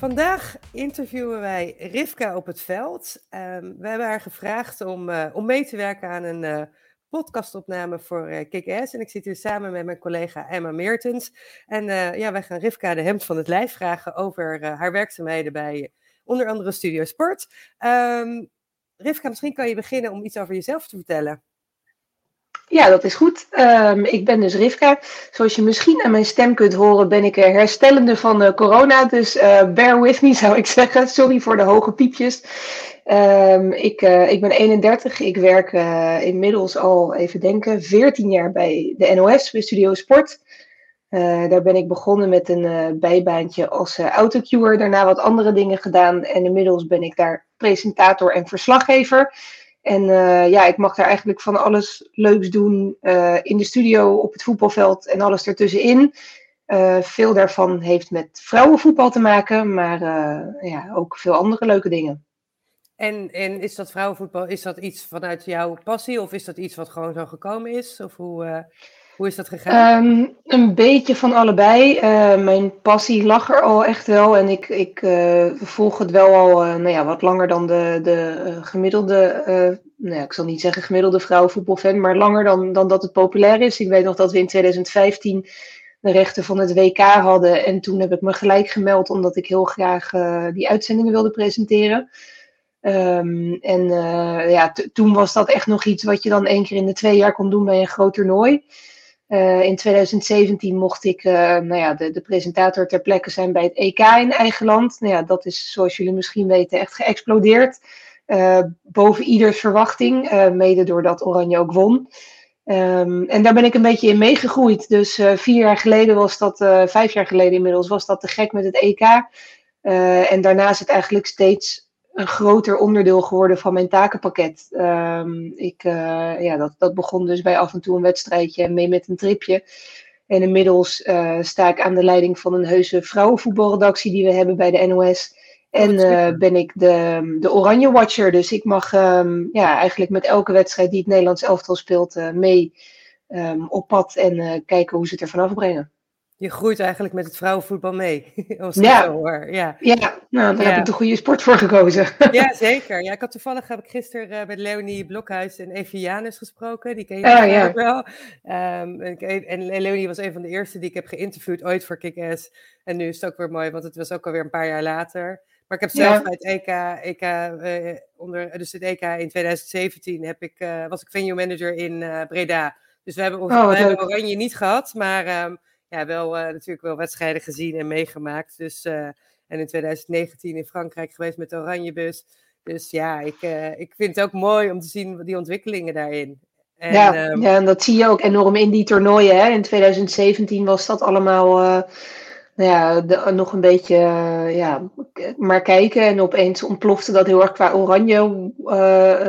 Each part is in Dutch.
Vandaag interviewen wij Rivka op het veld. Um, we hebben haar gevraagd om, uh, om mee te werken aan een uh, podcastopname voor uh, Kick-Ass. En ik zit hier samen met mijn collega Emma Meertens. En ja, wij gaan Rivka de hemd van het lijf vragen over haar werkzaamheden bij onder andere Studio Sport. Um, Rivka, misschien kan je beginnen om iets over jezelf te vertellen. Ja, dat is goed. Um, ik ben dus Rivka. Zoals je misschien aan mijn stem kunt horen, ben ik herstellende van corona. Dus uh, bear with me, zou ik zeggen. Sorry voor de hoge piepjes. Um, ik, uh, ik ben 31. Ik werk inmiddels al, even denken, 14 jaar bij de NOS, bij Studio Sport. daar ben ik begonnen met een bijbaantje als autocuer. Daarna wat andere dingen gedaan. En inmiddels ben ik daar presentator en verslaggever. En uh, ja, ik mag daar eigenlijk van alles leuks doen uh, in de studio, op het voetbalveld en alles ertussenin. Uh, veel daarvan heeft met vrouwenvoetbal te maken, maar ja, ook veel andere leuke dingen. En, en is dat vrouwenvoetbal, is dat iets vanuit jouw passie of is dat iets wat gewoon zo gekomen is? Of hoe, hoe is dat gegaan? Um, een beetje van allebei. Uh, mijn passie lag er al echt wel. En ik, ik uh, volg het wel al uh, nou ja, wat langer dan de, de gemiddelde. nou ja, ik zal niet zeggen gemiddelde vrouwenvoetbalfan, maar langer dan, dan dat het populair is. Ik weet nog dat we in 2015 de rechten van het WK hadden. En toen heb ik me gelijk gemeld omdat ik heel graag die uitzendingen wilde presenteren. Um, en ja, toen was dat echt nog iets wat je dan één keer in de twee jaar kon doen bij een groot toernooi. Uh, in 2017 mocht ik uh, nou ja, de, de, presentator ter plekke zijn bij het EK in eigen land. Nou ja, dat is, zoals jullie misschien weten, echt geëxplodeerd. Uh, boven ieders verwachting, mede doordat Oranje ook won. Um, en daar ben ik een beetje in meegegroeid. Dus vier jaar geleden was dat, vijf jaar geleden inmiddels, was dat te gek met het EK. en daarna is het eigenlijk steeds een groter onderdeel geworden van mijn takenpakket. Um, ik, uh, ja, dat, dat begon dus bij af en toe een wedstrijdje en mee met een tripje. En inmiddels uh, sta ik aan de leiding van een heuse vrouwenvoetbalredactie die we hebben bij de NOS. En uh, ben ik de, de Oranje Watcher. Dus ik mag um, ja, eigenlijk met elke wedstrijd die het Nederlands elftal speelt mee um, op pad en kijken hoe ze het er vanaf brengen je groeit eigenlijk met het vrouwenvoetbal mee. Als ja. Zo hoor. ja, ja, nou, daar ja. heb ik de goede sport voor gekozen. ja, zeker. Ja, ik had toevallig heb ik gisteren uh, met Leonie Blokhuis en Evie Janus gesproken. Die ken je oh, ja. wel. Um, en, en Leonie was een van de eerste die ik heb geïnterviewd ooit voor Kick-Ass. En nu is het ook weer mooi, want het was ook alweer een paar jaar later. Maar ik heb zelf het EK, EK uh, onder, dus het EK in 2017 heb ik, uh, was ik venue manager in Breda. Dus we hebben, oh, we hebben Oranje niet gehad, maar... Um, ja, wel uh, natuurlijk wel wedstrijden gezien en meegemaakt. Dus, uh, en in 2019 in Frankrijk geweest met de Oranjebus. Dus ja, ik, uh, ik vind het ook mooi om te zien die ontwikkelingen daarin. En, ja, um, ja, en dat zie je ook enorm in die toernooien. Hè? In 2017 was dat allemaal ja, de, nog een beetje ja, maar kijken. En opeens ontplofte dat heel erg qua oranje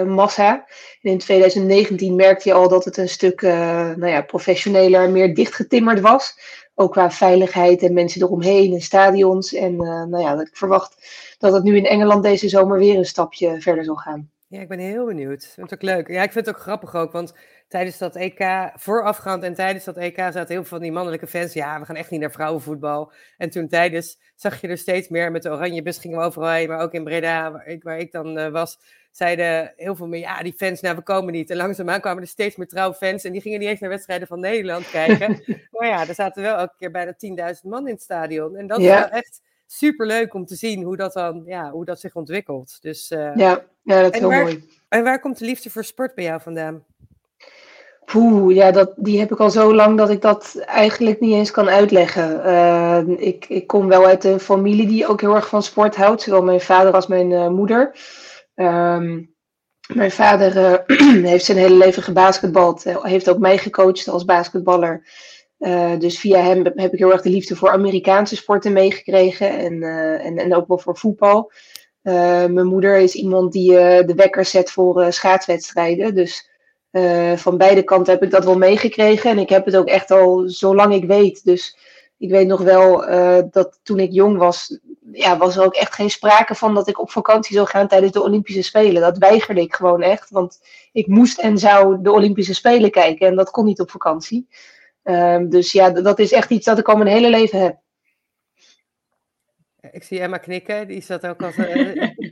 massa. En in 2019 merkte je al dat het een stuk nou ja, professioneler, meer dichtgetimmerd was. Ook qua veiligheid en mensen eromheen en stadions. En nou ja, ik verwacht dat het nu in Engeland deze zomer weer een stapje verder zal gaan. Ja, ik ben heel benieuwd. Ik vind ook leuk. Ja, ik vind het ook grappig ook, want tijdens dat EK, voorafgaand en tijdens dat EK zaten heel veel van die mannelijke fans. Ja, we gaan echt niet naar vrouwenvoetbal. En toen tijdens zag je er steeds meer met de oranje bus gingen we overal heen, maar ook in Breda, waar ik, waar ik dan uh, was, zeiden heel veel meer, ja, die fans, nou, we komen niet. En langzaamaan kwamen er steeds meer trouwe fans en die gingen niet eens naar wedstrijden van Nederland kijken. maar ja, er zaten wel elke keer bijna 10.000 man in het stadion. En dat ja. is wel echt super leuk om te zien hoe dat dan, ja, hoe dat zich ontwikkelt. Dus, uh, ja, ja, dat is heel waar, mooi. En waar komt de liefde voor sport bij jou vandaan? Ja, dat, die heb ik al zo lang dat ik dat eigenlijk niet eens kan uitleggen. Uh, ik, ik kom wel uit een familie die ook heel erg van sport houdt, zowel mijn vader als mijn uh, moeder. Um, mijn vader uh, heeft zijn hele leven gebasketbald, heeft ook mij gecoacht als basketballer. dus via hem heb ik heel erg de liefde voor Amerikaanse sporten meegekregen en, en, en ook wel voor voetbal. mijn moeder is iemand die de wekker zet voor schaatswedstrijden. Dus van beide kanten heb ik dat wel meegekregen. En ik heb het ook echt al zolang ik weet. Dus ik weet nog wel dat toen ik jong was, ja, was er ook echt geen sprake van dat ik op vakantie zou gaan tijdens de Olympische Spelen. Dat weigerde ik gewoon echt, want ik moest en zou de Olympische Spelen kijken en dat kon niet op vakantie. Ehm, dus ja, dat is echt iets dat ik al mijn hele leven heb. Ik zie Emma knikken, die zat ook als.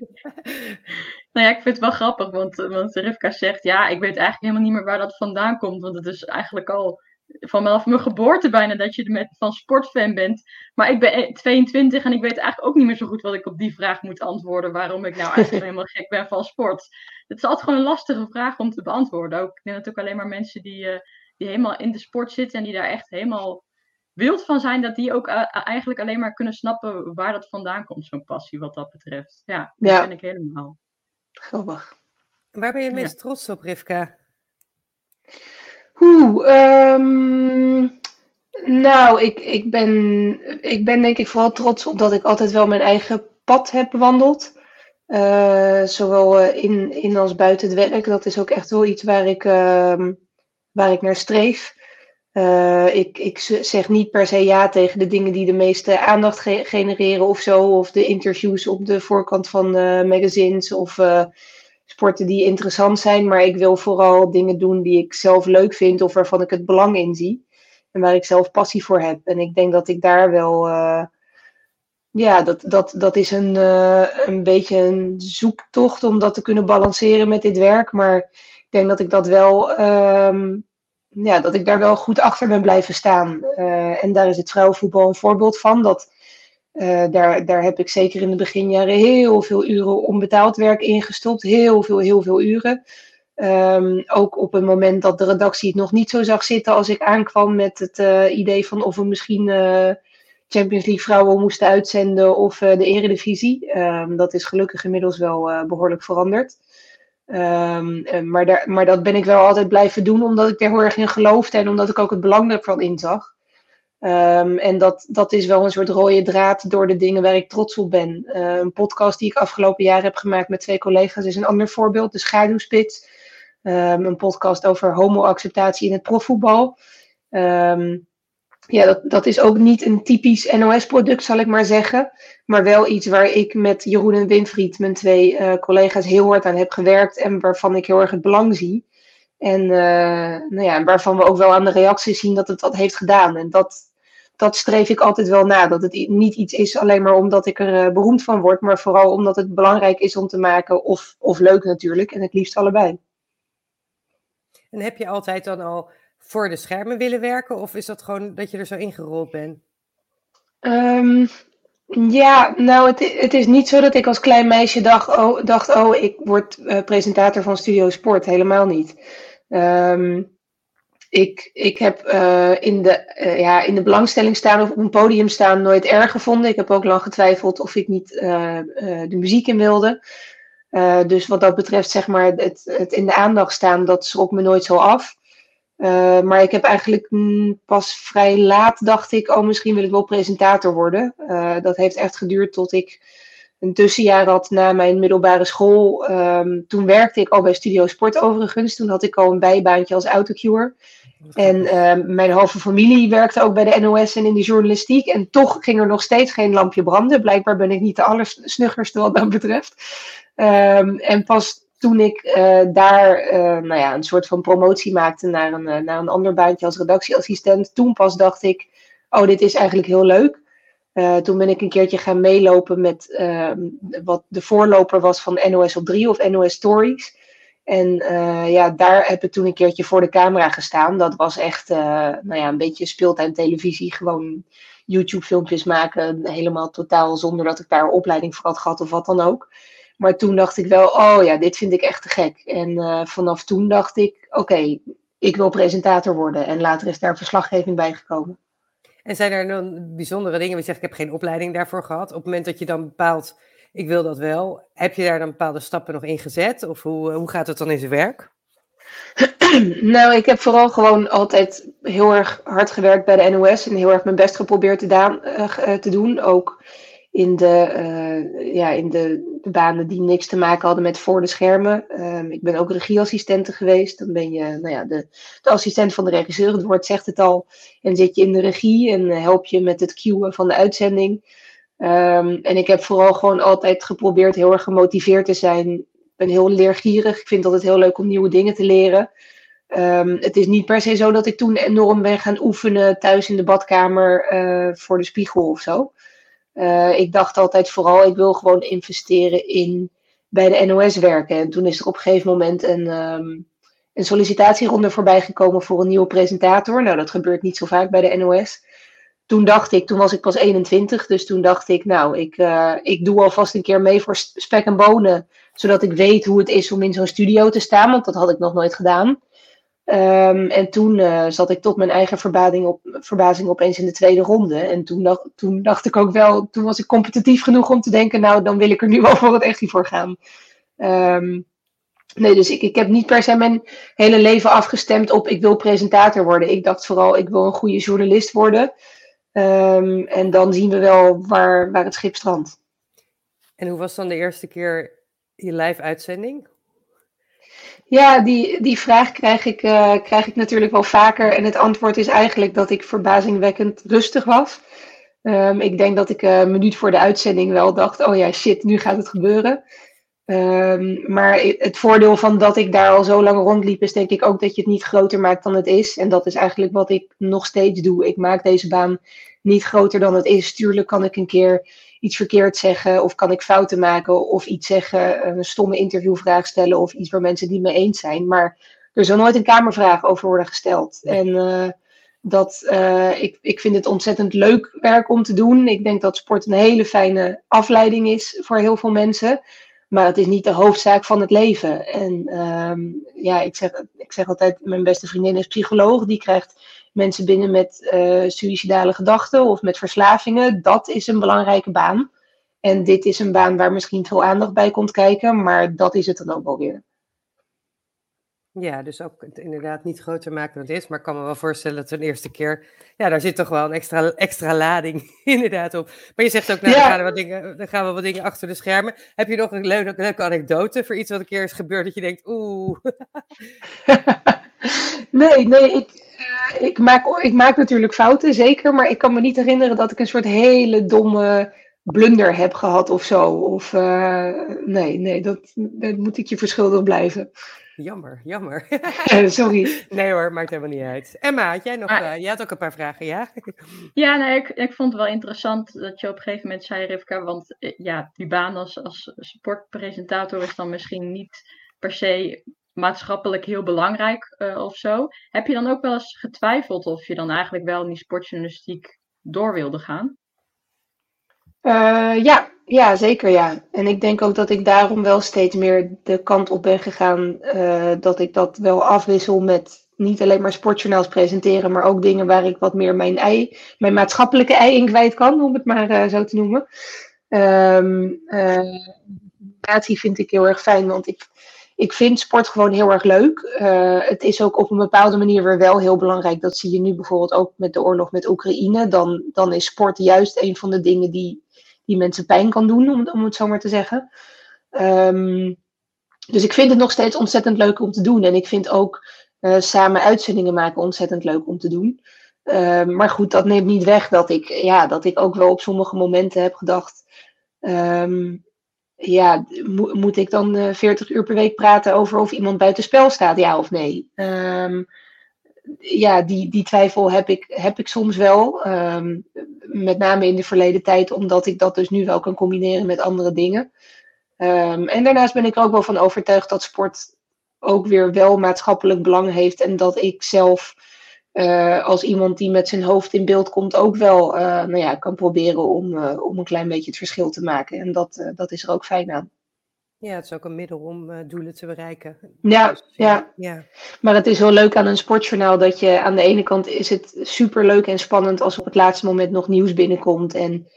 nou ja, ik vind het wel grappig, want, want Rivka zegt: Ja, ik weet eigenlijk helemaal niet meer waar dat vandaan komt, want het is eigenlijk al vanaf mijn geboorte bijna dat je met, van sportfan bent. Maar ik ben 22 en ik weet eigenlijk ook niet meer zo goed wat ik op die vraag moet antwoorden. Waarom ik nou eigenlijk helemaal gek ben van sport. Het is altijd gewoon een lastige vraag om te beantwoorden. Ook, ik denk dat ook alleen maar mensen die, uh, die helemaal in de sport zitten en die daar echt helemaal wild van zijn, dat die ook uh, eigenlijk alleen maar kunnen snappen waar dat vandaan komt, zo'n passie wat dat betreft. Ja, dat ja. ben ik helemaal. Grappig. Waar ben je meest trots op, Rivka? Oeh, um, nou, ik, ik, ben, ik ben denk ik vooral trots op dat ik altijd wel mijn eigen pad heb bewandeld. Uh, zowel eh, in, in als buiten het werk. Dat is ook echt wel iets waar ik, uh, waar ik naar streef. Uh, ik, ik zeg niet per se ja tegen de dingen die de meeste aandacht ge genereren of zo. Of de interviews op de voorkant van magazines. Of sporten die interessant zijn, maar ik wil vooral dingen doen die ik zelf leuk vind of waarvan ik het belang in zie. En waar ik zelf passie voor heb. En ik denk dat ik daar wel. Uh, ja, dat, dat, dat is een, een beetje een zoektocht om dat te kunnen balanceren met dit werk. Maar ik denk dat ik dat wel. Um, ja, dat ik daar wel goed achter ben blijven staan. Uh, en daar is het vrouwenvoetbal een voorbeeld van. Dat uh, daar, daar heb ik zeker in de beginjaren heel veel uren onbetaald werk ingestopt. Heel veel, heel veel uren. Um, ook op een moment dat de redactie het nog niet zo zag zitten als ik aankwam met het uh, idee van of we misschien Champions League vrouwen moesten uitzenden of de Eredivisie. Um, dat is gelukkig inmiddels wel behoorlijk veranderd. Um, maar, daar, maar dat ben ik wel altijd blijven doen omdat ik er heel erg in geloofde en omdat ik ook het belang ervan inzag. Um, en dat, dat is wel een soort rode draad door de dingen waar ik trots op ben. Uh, een podcast die ik afgelopen jaar heb gemaakt met twee collega's is een ander voorbeeld, de Schaduwspits. Um, een podcast over homoacceptatie in het profvoetbal. Ja, dat, dat is ook niet een typisch NOS-product, zal ik maar zeggen. Maar wel iets waar ik met Jeroen en Winfried, mijn twee uh, collega's, heel hard aan heb gewerkt. En waarvan ik heel erg het belang zie. En uh, nou ja, waarvan we ook wel aan de reacties zien dat het dat heeft gedaan. En dat, dat streef ik altijd wel na. Dat het niet iets is alleen maar omdat ik er uh, beroemd van word, maar vooral omdat het belangrijk is om te maken, of, of leuk natuurlijk, en het liefst allebei. En heb je altijd dan al voor de schermen willen werken, of is dat gewoon dat je er zo ingerold bent? Um, ja, nou, het, het, is niet zo dat ik als klein meisje dacht, oh, dacht, oh ik word uh, presentator van Studio Sport. Helemaal niet. Um, ik, ik heb uh, in, de, uh, ja, in de belangstelling staan of op een podium staan nooit erg gevonden. Ik heb ook lang getwijfeld of ik niet de muziek in wilde. dus wat dat betreft, zeg maar, het, het in de aandacht staan, dat schrok me nooit zo af. Maar ik heb eigenlijk mm, pas vrij laat dacht ik, oh misschien wil ik wel presentator worden. dat heeft echt geduurd tot ik een tussenjaar had na mijn middelbare school. Um, toen werkte ik al bij Studio Sport overigens. Toen had ik al een bijbaantje als autocure. En uh, mijn halve familie werkte ook bij de NOS en in de journalistiek. En toch ging er nog steeds geen lampje branden. Blijkbaar ben ik niet de allersnuggerste wat dat betreft. Um, en pas toen ik uh, daar uh, nou ja, een soort van promotie maakte naar een, uh, naar een ander baantje als redactieassistent. Toen pas dacht ik, oh dit is eigenlijk heel leuk. toen ben ik een keertje gaan meelopen met ehm, wat de voorloper was van NOS op 3 of NOS Stories. En ja, daar heb ik toen een keertje voor de camera gestaan. Dat was echt nou ja, een beetje speeltuin televisie. Gewoon YouTube-filmpjes maken. Helemaal totaal zonder dat ik daar opleiding voor had gehad of wat dan ook. Maar toen dacht ik wel, oh ja, dit vind ik echt te gek. En uh, vanaf toen dacht ik, oké, okay, ik wil presentator worden. En later is daar verslaggeving bij gekomen. En zijn er dan bijzondere dingen? Je zegt, ik heb geen opleiding daarvoor gehad. Op het moment dat je dan bepaalt ik wil dat wel. Heb je daar dan bepaalde stappen nog in gezet? Of hoe, hoe gaat het dan in zijn werk? nou, ik heb vooral gewoon altijd heel erg hard gewerkt bij de NOS en heel erg mijn best geprobeerd te, daan, uh, te doen. Ook in, de, uh, ja, in de, de, banen die niks te maken hadden met voor de schermen. Um, ik ben ook regieassistente geweest. Dan ben je nou ja, de, de assistent van de regisseur. Het woord zegt het al. En zit je in de regie en help je met het cueën van de uitzending. Um, en ik heb vooral gewoon altijd geprobeerd heel erg gemotiveerd te zijn ben heel leergierig. Ik vind het altijd heel leuk om nieuwe dingen te leren. Um, het is niet per se zo dat ik toen enorm ben gaan oefenen thuis in de badkamer uh, voor de spiegel of zo. Uh, ik dacht altijd vooral, ik wil gewoon investeren in bij de NOS werken. En toen is er op een gegeven moment een, um, een sollicitatieronde voorbij gekomen voor een nieuwe presentator. Nou, dat gebeurt niet zo vaak bij de NOS. Toen dacht ik, toen was ik pas 21, dus toen dacht ik, nou, ik, uh, ik doe alvast een keer mee voor spek en bonen zodat ik weet hoe het is om in zo'n studio te staan, want dat had ik nog nooit gedaan. Um, en toen uh, zat ik tot mijn eigen verbazing, op, verbazing opeens in de tweede ronde. En toen dacht, toen dacht ik ook wel, toen was ik competitief genoeg om te denken, nou dan wil ik er nu wel voor het echt voor gaan. Um, nee, dus ik, ik heb niet per se mijn hele leven afgestemd op ik wil presentator worden. Ik dacht vooral, ik wil een goede journalist worden. Um, en dan zien we wel waar, waar het schip strandt. En hoe was dan de eerste keer je live uitzending? Ja, die, die vraag krijg ik, uh, krijg ik natuurlijk wel vaker. En het antwoord is eigenlijk dat ik verbazingwekkend rustig was. Um, ik denk dat ik een minuut voor de uitzending wel dacht: oh ja, shit, nu gaat het gebeuren. Um, maar het voordeel van dat ik daar al zo lang rondliep, is denk ik ook dat je het niet groter maakt dan het is. En dat is eigenlijk wat ik nog steeds doe. Ik maak deze baan niet groter dan het is. Tuurlijk kan ik een keer iets verkeerd zeggen, of kan ik fouten maken, of iets zeggen, een stomme interviewvraag stellen, of iets waar mensen die mee eens zijn. Maar er zal nooit een kamervraag over worden gesteld. En uh, dat, uh, ik, ik vind het ontzettend leuk werk om te doen. Ik denk dat sport een hele fijne afleiding is voor heel veel mensen. Maar het is niet de hoofdzaak van het leven. En um, ja, ik zeg, ik zeg altijd, mijn beste vriendin is psycholoog. Die krijgt mensen binnen met uh, suïcidale gedachten of met verslavingen. Dat is een belangrijke baan. En dit is een baan waar misschien veel aandacht bij komt kijken, maar dat is het dan ook wel weer. Ja, dus ook inderdaad niet groter maken dan het is. Maar ik kan me wel voorstellen dat een eerste keer. Ja, daar zit toch wel een extra, extra lading inderdaad op. Maar je zegt ook, nou, ja. dan, gaan wat dingen, dan gaan we wat dingen achter de schermen. Heb je nog een leuke, leuke anekdote voor iets wat een keer is gebeurd dat je denkt, oeh. nee, nee, ik, uh, ik, maak, ik maak natuurlijk fouten, zeker. Maar ik kan me niet herinneren dat ik een soort hele domme blunder heb gehad of zo. Of uh, nee, nee, dat, dat moet ik je verschuldigd blijven. Jammer, jammer. Sorry. Nee hoor, maakt helemaal niet uit. Emma, had jij nog, ah. uh, jij had ook een paar vragen, ja? Ja, nee, ik, ik vond het wel interessant dat je op een gegeven moment zei, Rivka, want ja, die baan als, als sportpresentator is dan misschien niet per se maatschappelijk heel belangrijk uh, of zo. Heb je dan ook wel eens getwijfeld of je dan eigenlijk wel in die sportjournalistiek door wilde gaan? Uh, ja, ja, zeker ja. En ik denk ook dat ik daarom wel steeds meer de kant op ben gegaan uh, dat ik dat wel afwissel met niet alleen maar sportjournaals presenteren, maar ook dingen waar ik wat meer mijn ei, mijn maatschappelijke ei in kwijt kan, om het maar zo te noemen. Um, vind ik heel erg fijn, want ik, ik vind sport gewoon heel erg leuk. Uh, het is ook op een bepaalde manier weer wel heel belangrijk. Dat zie je nu bijvoorbeeld ook met de oorlog met Oekraïne. Dan, dan is sport juist een van de dingen die, die mensen pijn kan doen, om, om het zo maar te zeggen. Um, dus ik vind het nog steeds ontzettend leuk om te doen. En ik vind ook uh, samen uitzendingen maken ontzettend leuk om te doen. Uh, maar goed, dat neemt niet weg dat ik, ja, dat ik ook wel op sommige momenten heb gedacht. Um, ja, mo moet ik dan uh, 40 uur per week praten over of iemand buitenspel staat, ja of nee? Um, ja, die, die twijfel heb ik, heb ik soms wel. Um, met name in de verleden tijd, omdat ik dat dus nu wel kan combineren met andere dingen. Um, en daarnaast ben ik er ook wel van overtuigd dat sport ook weer wel maatschappelijk belang heeft. En dat ik zelf uh, als iemand die met zijn hoofd in beeld komt, ook wel uh, nou ja, kan proberen om, uh, om een klein beetje het verschil te maken. En dat, dat is er ook fijn aan. Ja, het is ook een middel om doelen te bereiken. Ja, dus, ja. ja. Maar het is wel leuk aan een sportjournaal dat je aan de ene kant is het super leuk en spannend als op het laatste moment nog nieuws binnenkomt. En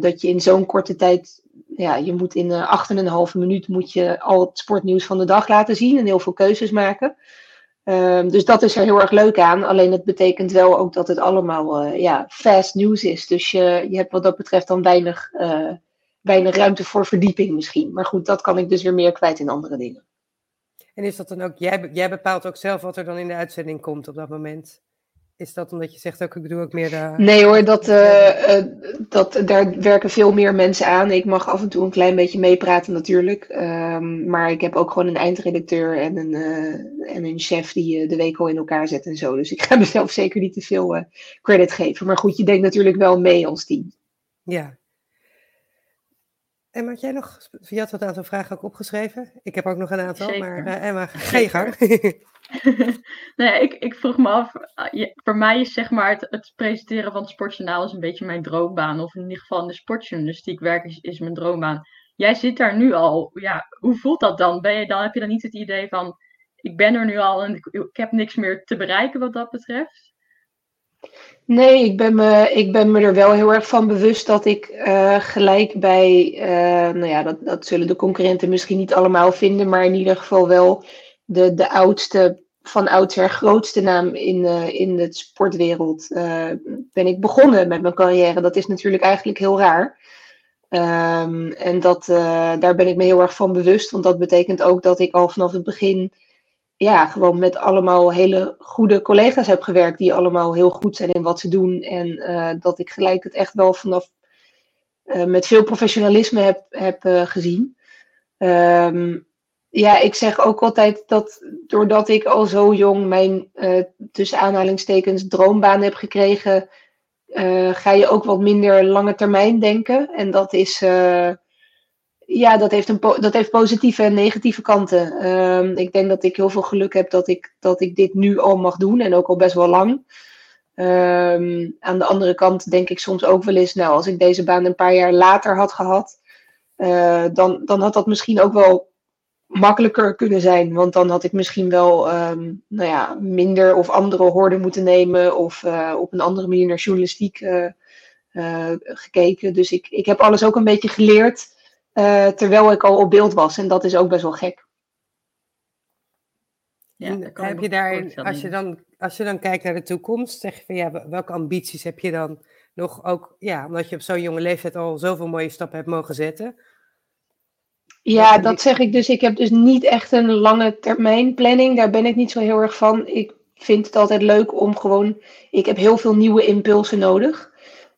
dat je in zo'n korte tijd ja, je moet in acht en een halve minuut moet je al het sportnieuws van de dag laten zien en heel veel keuzes maken. Ehm, dus dat is er heel erg leuk aan. Alleen het betekent wel ook dat het allemaal uh, ja, fast news is. Dus je, je hebt wat dat betreft dan weinig, uh, weinig ruimte voor verdieping misschien. Maar goed, dat kan ik dus weer meer kwijt in andere dingen. En is dat dan ook, jij, jij bepaalt ook zelf wat er dan in de uitzending komt op dat moment? Is dat omdat je zegt ook, ik bedoel ook meer de... Nee hoor, dat, uh, uh, dat, daar werken veel meer mensen aan. Ik mag af en toe een klein beetje meepraten natuurlijk. Um, maar ik heb ook gewoon een eindredacteur en een, uh, en een chef die de week al in elkaar zet en zo. Dus ik ga mezelf zeker niet te veel credit geven. Maar goed, je denkt natuurlijk wel mee als team. Ja, en had jij nog, je had wat aantal vragen ook opgeschreven. Ik heb ook nog een aantal, Zeker. maar uh, Emma, ga je gang. nee, ik, ik vroeg me af, uh, voor mij is zeg maar het, het, presenteren van het sportjournaal is een beetje mijn droombaan. Of in ieder geval in de sportjournalistiek werken is, is mijn droombaan. Jij zit daar nu al, ja, hoe voelt dat dan? Ben je, dan heb je dan niet het idee van, ik ben er nu al en ik, ik heb niks meer te bereiken wat dat betreft? Nee, ik ben, me, ik ben me er wel heel erg van bewust dat ik uh, gelijk bij, uh, nou ja, dat, dat zullen de concurrenten misschien niet allemaal vinden, maar in ieder geval wel de, de oudste, van oudsher grootste naam in, uh, in de sportwereld ben ik begonnen met mijn carrière. Dat is natuurlijk eigenlijk heel raar. Um, en dat, daar ben ik me heel erg van bewust, want dat betekent ook dat ik al vanaf het begin ja, gewoon met allemaal hele goede collega's heb gewerkt. Die allemaal heel goed zijn in wat ze doen. En uh, dat ik gelijk het echt wel vanaf uh, met veel professionalisme heb, heb uh, gezien. Um, ja, ik zeg ook altijd dat doordat ik al zo jong mijn tussen aanhalingstekens droombaan heb gekregen, ga je ook wat minder lange termijn denken. En dat is ja, dat heeft, een dat heeft positieve en negatieve kanten. Um, ik denk dat ik heel veel geluk heb dat ik, dat ik dit nu al mag doen en ook al best wel lang. Um, aan de andere kant denk ik soms ook wel eens, nou, als ik deze baan een paar jaar later had gehad, uh, dan, dan had dat misschien ook wel makkelijker kunnen zijn. Want dan had ik misschien wel um, nou ja, minder of andere hoorden moeten nemen of uh, op een andere manier naar journalistiek uh, gekeken. Dus ik, ik heb alles ook een beetje geleerd. Uh, terwijl ik al op beeld was. En dat is ook best wel gek. Ja, heb je daar, als je, dan, als je dan kijkt naar de toekomst, zeg je van ja, welke ambities heb je dan nog ook, ja, omdat je op zo'n jonge leeftijd al zoveel mooie stappen hebt mogen zetten? Ja, dat zeg ik dus. Ik heb dus niet echt een lange termijn planning. Daar ben ik niet zo heel erg van. Ik vind het altijd leuk om gewoon. Ik heb heel veel nieuwe impulsen nodig.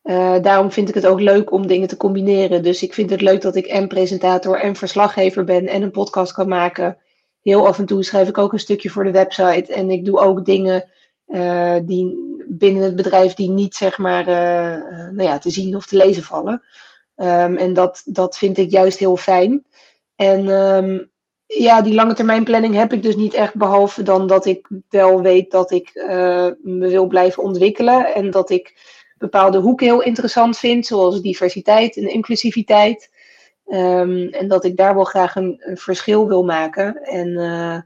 Uh, daarom vind ik het ook leuk om dingen te combineren. Dus ik vind het leuk dat ik en presentator en verslaggever ben en een podcast kan maken. Heel af en toe schrijf ik ook een stukje voor de website. En ik doe ook dingen uh, die binnen het bedrijf die niet zeg maar uh, nou ja, te zien of te lezen vallen. Um, en dat, dat vind ik juist heel fijn. En um, ja, die lange termijn planning heb ik dus niet echt. Behalve dan dat ik wel weet dat ik me wil blijven ontwikkelen. En dat ik bepaalde hoeken heel interessant vind, zoals diversiteit en inclusiviteit. Um, en dat ik daar wel graag een, verschil wil maken. En uh,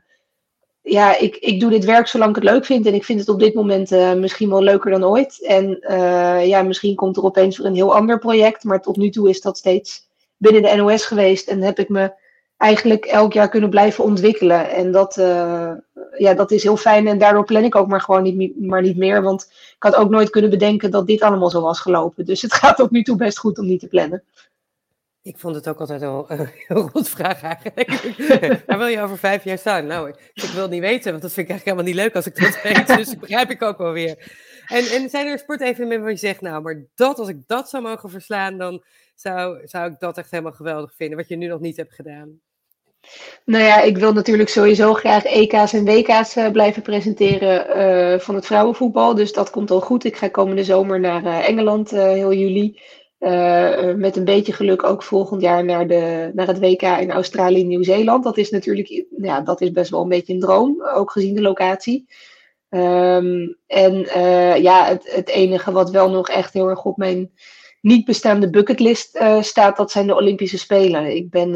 ja, ik, ik doe dit werk zolang ik het leuk vind. En ik vind het op dit moment uh, misschien wel leuker dan ooit. En uh, ja, misschien komt er opeens weer een heel ander project. Maar tot nu toe is dat steeds binnen de NOS geweest. En heb ik me eigenlijk elk jaar kunnen blijven ontwikkelen. En dat, ja, dat is heel fijn. En daardoor plan ik ook maar gewoon niet, maar niet meer. Want ik had ook nooit kunnen bedenken dat dit allemaal zo was gelopen. Dus het gaat tot nu toe best goed om niet te plannen. Ik vond het ook altijd wel een heel goed vraag eigenlijk. Waar wil je over vijf jaar staan? Nou, ik wil het niet weten, want dat vind ik eigenlijk helemaal niet leuk als ik dat weet. Dus dat begrijp ik ook wel weer. En, en zijn er sportevenementen waar je zegt, nou, maar dat, als ik dat zou mogen verslaan, dan zou, zou ik dat echt helemaal geweldig vinden, wat je nu nog niet hebt gedaan. Nou ja, ik wil natuurlijk sowieso graag EK's en WK's uh, blijven presenteren uh, van het vrouwenvoetbal. Dus dat komt al goed. Ik ga komende zomer naar uh, Engeland heel juli. met een beetje geluk ook volgend jaar naar, de, naar het WK in Australië en Nieuw-Zeeland. Dat is natuurlijk ja, dat is best wel een beetje een droom, ook gezien de locatie. Um, en ja, het, het enige wat wel nog echt heel erg op mijn niet bestaande bucketlist staat, dat zijn de Olympische Spelen. Ik ben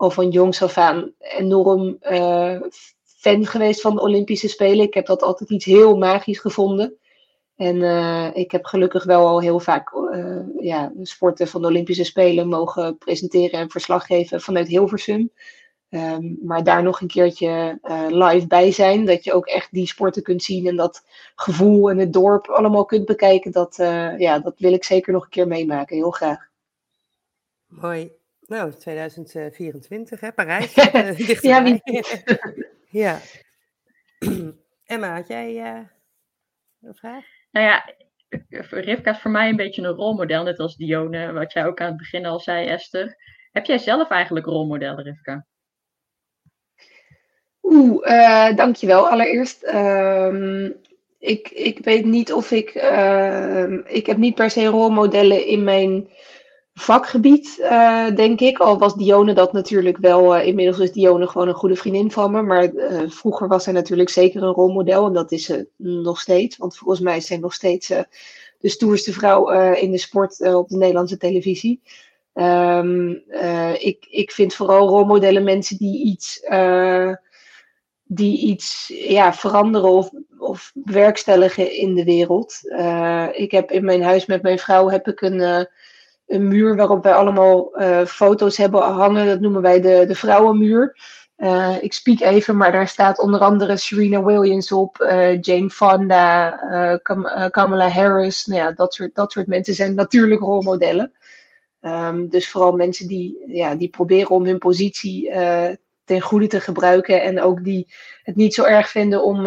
al van jongs af aan enorm uh, fan geweest van de Olympische Spelen. Ik heb dat altijd iets heel magisch gevonden. En ik heb gelukkig wel al heel vaak ja, sporten van de Olympische Spelen mogen presenteren en verslag geven vanuit Hilversum. Um, maar daar nog een keertje live bij zijn. Dat je ook echt die sporten kunt zien en dat gevoel en het dorp allemaal kunt bekijken. Dat, ja, dat wil ik zeker nog een keer meemaken. Heel graag. Mooi. Nou, 2024 hè, Parijs. Uh, ja, wie... ja. Emma, had jij een vraag? Nou ja, Rivka is voor mij een beetje een rolmodel. Net als Dione, wat jij ook aan het begin al zei, Esther. Heb jij zelf eigenlijk rolmodellen, Rivka? Oeh, uh, dankjewel. Allereerst, uh, ik, ik weet niet of ik. Uh, ik heb niet per se rolmodellen in mijn vakgebied, uh, denk ik. Al was Dione dat natuurlijk wel. inmiddels is Dione gewoon een goede vriendin van me. Maar vroeger was zij natuurlijk zeker een rolmodel. En dat is ze nog steeds. Want volgens mij is zij nog steeds de stoerste vrouw in de sport op de Nederlandse televisie. Um, ik, ik vind vooral rolmodellen mensen die iets die iets ja, veranderen of, of bewerkstelligen in de wereld. Ik heb in mijn huis met mijn vrouw heb ik een, een muur waarop wij allemaal uh, foto's hebben hangen. Dat noemen wij de, de vrouwenmuur. ik spiek even, maar daar staat onder andere Serena Williams op, Jane Fonda, Kamala Harris. Nou ja, dat soort, dat soort mensen zijn natuurlijk rolmodellen. Um, dus vooral mensen die, ja, die proberen om hun positie ten goede te gebruiken. En ook die het niet zo erg vinden om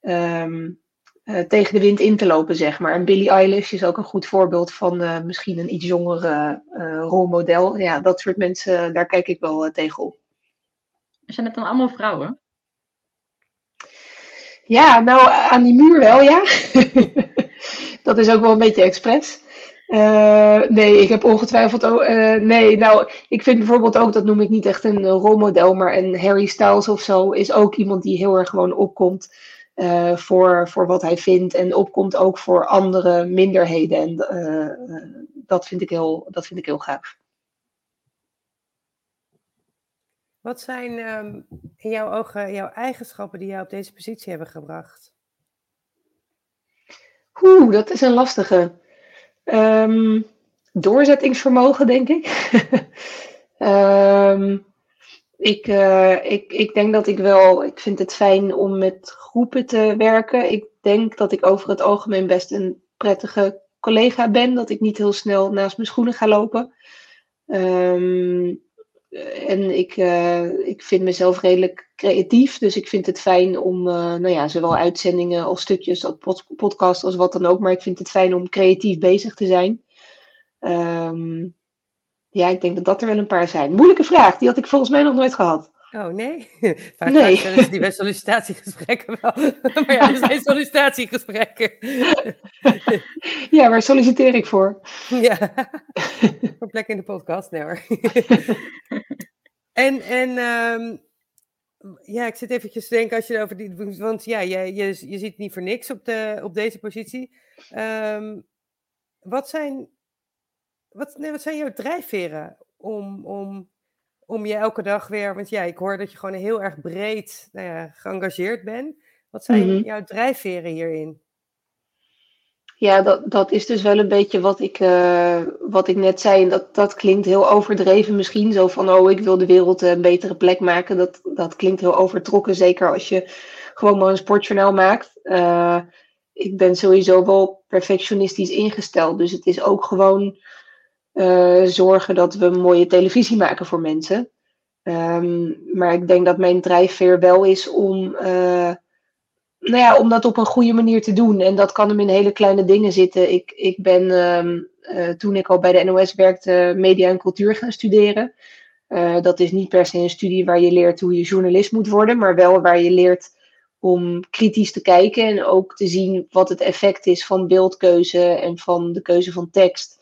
um, uh, tegen de wind in te lopen, zeg maar. En Billie Eilish is ook een goed voorbeeld van uh, misschien een iets jongere rolmodel. Ja, dat soort mensen, daar kijk ik wel tegenop. Zijn het dan allemaal vrouwen? Ja, nou, aan die muur wel, ja. dat is ook wel een beetje expres. Uh, nee, ik heb ongetwijfeld ook. Uh, nee, nou, ik vind bijvoorbeeld ook, dat noem ik niet echt een rolmodel, maar een Harry Styles of zo is ook iemand die heel erg gewoon opkomt uh, voor, voor wat hij vindt en opkomt ook voor andere minderheden. En dat, vind ik heel, dat vind ik heel gaaf. Wat zijn um, in jouw ogen jouw eigenschappen die jou op deze positie hebben gebracht? Oeh, dat is een lastige. Um, doorzettingsvermogen, denk ik. um, ik, uh, ik, ik denk dat ik wel, ik vind het fijn om met groepen te werken. Ik denk dat ik over het algemeen best een prettige collega ben. Dat ik niet heel snel naast mijn schoenen ga lopen. Um, en ik, uh, ik vind mezelf redelijk creatief. Dus ik vind het fijn om, uh, nou ja, zowel uitzendingen als stukjes, als pod podcast als wat dan ook. Maar ik vind het fijn om creatief bezig te zijn. Um, ja, ik denk dat dat er wel een paar zijn. Moeilijke vraag, die had ik volgens mij nog nooit gehad. Oh nee? Vaak nee. zijn die bij sollicitatiegesprekken wel. maar ja, er zijn sollicitatiegesprekken. ja, waar solliciteer ik voor? ja, voor plek in de podcast, nee hoor. en en um, ja, ik zit eventjes te denken als je over die... Want ja, je, je, je zit niet voor niks op, de, op deze positie. Um, wat zijn... Wat, nee, wat zijn jouw drijfveren om, om om je elke dag weer, want ja, ik hoor dat je gewoon heel erg breed nou ja, geëngageerd bent. Wat zijn mhm. jouw drijfveren hierin? Ja, dat, dat is dus wel een beetje wat ik, uh, wat ik net zei. En dat, dat klinkt heel overdreven misschien. Zo van, oh, ik wil de wereld een betere plek maken. Dat, dat klinkt heel overtrokken. Zeker als je gewoon maar een sportjournaal maakt. Uh, ik ben sowieso wel perfectionistisch ingesteld. Dus het is ook gewoon uh, zorgen dat we mooie televisie maken voor mensen. Um, maar ik denk dat mijn drijfveer wel is om, uh, nou ja, om dat op een goede manier te doen. En dat kan hem in hele kleine dingen zitten. Ik, ik ben um, uh, toen ik al bij de NOS werkte, media en cultuur gaan studeren. Dat is niet per se een studie waar je leert hoe je journalist moet worden, maar wel waar je leert om kritisch te kijken en ook te zien wat het effect is van beeldkeuze en van de keuze van tekst.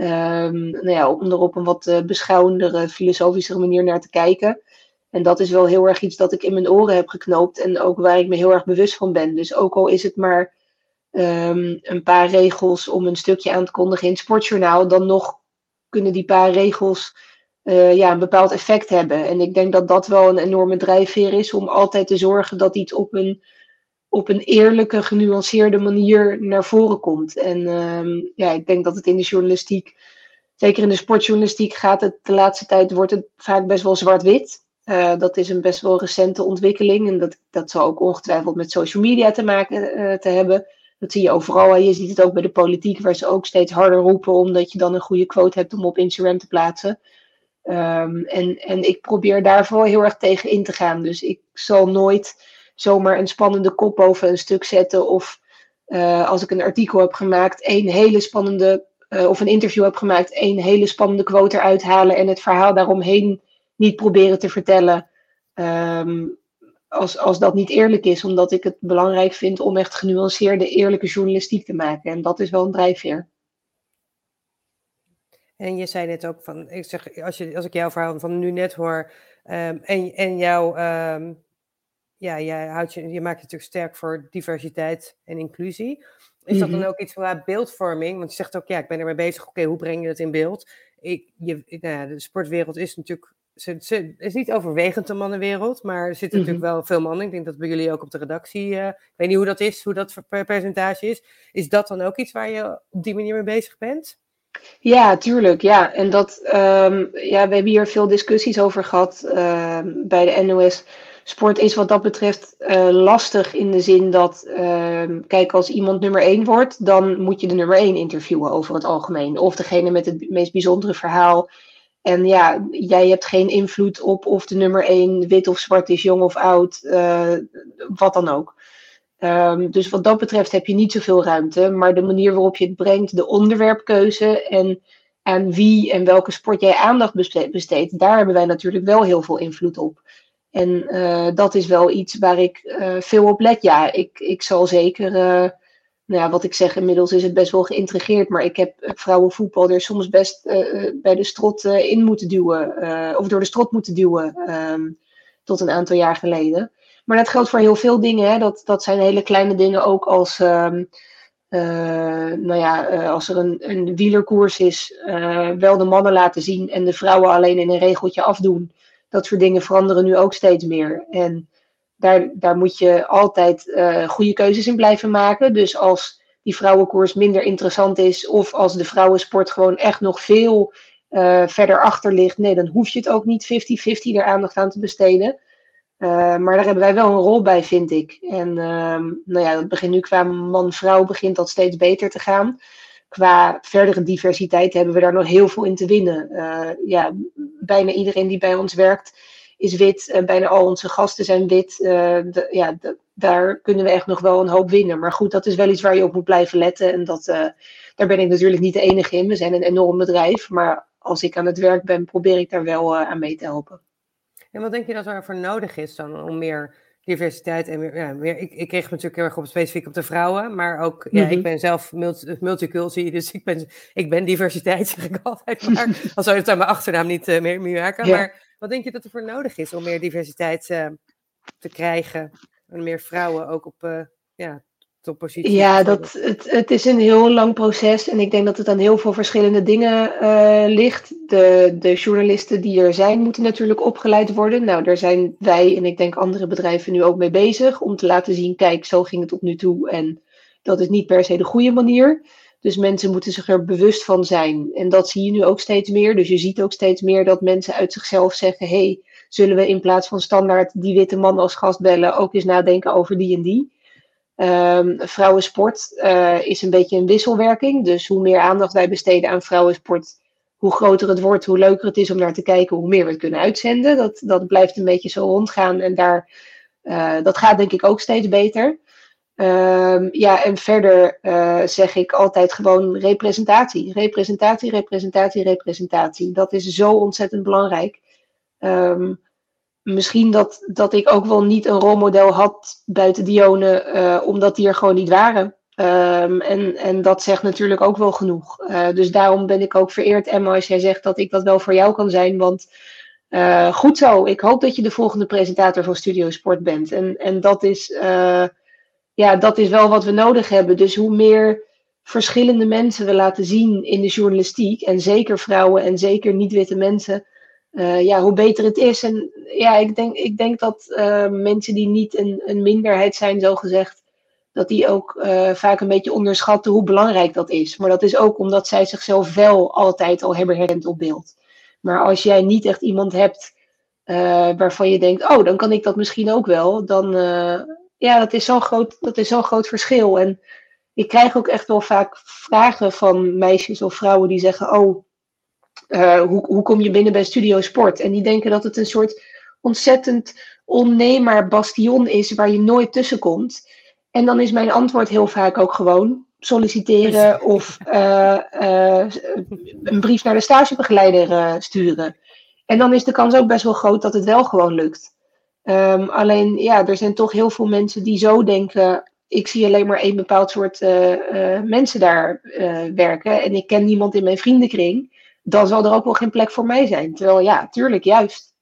Um, nou ja, om er op een wat uh, beschouwendere, filosofischere manier naar te kijken. En dat is wel heel erg iets dat ik in mijn oren heb geknoopt en ook waar ik me heel erg bewust van ben. Dus ook al is het maar um, een paar regels om een stukje aan te kondigen in het sportjournaal, dan nog kunnen die paar regels uh, ja, een bepaald effect hebben. En ik denk dat dat wel een enorme drijfveer is om altijd te zorgen dat iets op een op een eerlijke, genuanceerde manier naar voren komt. En ehm, ja, ik denk dat het in de journalistiek, zeker in de sportjournalistiek, gaat het de laatste tijd wordt het vaak best wel zwart-wit. Uh, dat is een best wel recente ontwikkeling. En dat, dat zal ook ongetwijfeld met social media te maken uh, te hebben. Dat zie je overal. Je ziet het ook bij de politiek, waar ze ook steeds harder roepen, omdat je dan een goede quote hebt om op Instagram te plaatsen. Um, en, en ik probeer daar vooral heel erg tegen in te gaan. Dus ik zal nooit zomaar een spannende kop boven een stuk zetten. Of uh, als ik een artikel heb gemaakt, één hele spannende, uh, of een interview heb gemaakt, één hele spannende quote eruit halen en het verhaal daaromheen niet proberen te vertellen. Um, als, als dat niet eerlijk is, omdat ik het belangrijk vind om echt genuanceerde, eerlijke journalistiek te maken. En dat is wel een drijfveer. En je zei net ook van, ik zeg, als, je, als ik jouw verhaal van nu net hoor, um, en, en jouw, um, ja, jij houdt je, je maakt je natuurlijk sterk voor diversiteit en inclusie. Is dat dan mhm. ook iets van beeldvorming? Want je zegt ook, ja, ik ben ermee bezig, oké, hoe breng je dat in beeld? Ik, je, nou ja, de sportwereld is natuurlijk het is niet overwegend een mannenwereld, maar er zitten natuurlijk mhm. wel veel mannen. Ik denk dat bij jullie ook op de redactie, uh, ik weet niet hoe dat is, hoe dat per percentage is. Is dat dan ook iets waar je op die manier mee bezig bent? Ja, tuurlijk. Ja, en dat, um, ja, we hebben hier veel discussies over gehad uh, bij de NOS. Sport is wat dat betreft uh, lastig in de zin dat, ehm, kijk, als iemand nummer 1 wordt, dan moet je de nummer 1 interviewen over het algemeen. Of degene met het meest bijzondere verhaal en ja, jij hebt geen invloed op of de nummer 1 wit of zwart is, jong of oud, uh, wat dan ook. Um, dus wat dat betreft heb je niet zoveel ruimte. Maar de manier waarop je het brengt, de onderwerpkeuze en aan wie en welke sport jij aandacht besteedt, daar hebben wij natuurlijk wel heel veel invloed op. En uh, dat is wel iets waar ik uh, veel op let. Ja, ik, ik zal zeker nou ja, wat ik zeg, inmiddels is het best wel geïntrigeerd. Maar ik heb vrouwenvoetbal er soms best bij de strot in moeten duwen. Of door de strot moeten duwen. Um, tot een aantal jaar geleden. Maar dat geldt voor heel veel dingen. Hè. Dat, dat zijn hele kleine dingen ook als. Um, nou ja, als er een, een wielerkoers is, wel de mannen laten zien en de vrouwen alleen in een regeltje afdoen. Dat soort dingen veranderen nu ook steeds meer. En daar, daar moet je altijd uh, goede keuzes in blijven maken. Dus als die vrouwenkoers minder interessant is, of als de vrouwensport gewoon echt nog veel uh, verder achter ligt, nee, dan hoef je het ook niet 50-50 er aandacht aan te besteden. Uh, maar daar hebben wij wel een rol bij, vind ik. En uh, nou ja, dat begint nu qua man-vrouw begint dat steeds beter te gaan. Qua verdere diversiteit hebben we daar nog heel veel in te winnen. ja, bijna iedereen die bij ons werkt, is wit. en bijna al onze gasten zijn wit. Uh, ja, daar kunnen we echt nog wel een hoop winnen. Maar goed, dat is wel iets waar je op moet blijven letten. En dat, uh, daar ben ik natuurlijk niet de enige in. We zijn een enorm bedrijf. Maar als ik aan het werk ben, probeer ik daar wel aan mee te helpen. En wat denk je dat er voor nodig is dan om meer diversiteit en meer, ja, meer ik, ik kreeg natuurlijk heel erg op specifiek op de vrouwen, maar ook, ja, ik mhm. ben zelf multi, multiculti, dus ik ben, ik ben diversiteit, zeg ik altijd maar, al zou het aan mijn achternaam niet uh, meer, meer werken, maar wat denk je dat er voor nodig is om meer diversiteit uh, te krijgen? En meer vrouwen ook op uh, ja, Ja, dat, het, het is een heel lang proces. En ik denk dat het aan heel veel verschillende dingen uh, ligt. De, de journalisten die er zijn, moeten natuurlijk opgeleid worden. Nou, daar zijn wij en ik denk andere bedrijven nu ook mee bezig. Om te laten zien, kijk, zo ging het tot nu toe. En dat is niet per se de goede manier. Dus mensen moeten zich er bewust van zijn. En dat zie je nu ook steeds meer. Dus je ziet ook steeds meer dat mensen uit zichzelf zeggen: hey, zullen we in plaats van standaard die witte man als gast bellen, ook eens nadenken over die en die? Um, vrouwensport uh, is een beetje een wisselwerking. Dus hoe meer aandacht wij besteden aan vrouwensport, hoe groter het wordt, hoe leuker het is om naar te kijken, hoe meer we het kunnen uitzenden. Dat, dat blijft een beetje zo rondgaan. En daar, uh, dat gaat denk ik ook steeds beter. Um, ja, en verder uh, zeg ik altijd gewoon representatie. Representatie, representatie, representatie. Dat is zo ontzettend belangrijk. Um, misschien dat, dat ik ook wel niet een rolmodel had buiten Dione, uh, omdat die er gewoon niet waren. Um, en, en dat zegt natuurlijk ook wel genoeg. Uh, dus daarom ben ik ook vereerd, Emma, als jij zegt dat ik dat wel voor jou kan zijn. Want goed zo, ik hoop dat je de volgende presentator van Studio Sport bent. En, en dat is ja, dat is wel wat we nodig hebben. Dus hoe meer verschillende mensen we laten zien in de journalistiek, en zeker vrouwen en zeker niet-witte mensen, eh, ja, hoe beter het is. En ja, ik denk, ik denk dat uh, mensen die niet een, een minderheid zijn, zo gezegd, dat die ook uh, vaak een beetje onderschatten hoe belangrijk dat is. Maar dat is ook omdat zij zichzelf wel altijd al hebben herkend op beeld. Maar als jij niet echt iemand hebt waarvan je denkt, oh, dan kan ik dat misschien ook wel, dan ja, dat is zo'n groot, dat is zo'n groot verschil. En ik krijg ook echt wel vaak vragen van meisjes of vrouwen die zeggen, oh, uh, hoe, hoe kom je binnen bij Studio Sport? En die denken dat het een soort ontzettend onneembaar bastion is waar je nooit tussen komt. En dan is mijn antwoord heel vaak ook gewoon solliciteren of uh, uh, een brief naar de stagebegeleider sturen. En dan is de kans ook best wel groot dat het wel gewoon lukt. Um, alleen ja, er zijn toch heel veel mensen die zo denken. Ik zie alleen maar één bepaald soort mensen daar werken. En ik ken niemand in mijn vriendenkring dan zal er ook wel geen plek voor mij zijn. Terwijl ja, tuurlijk, juist.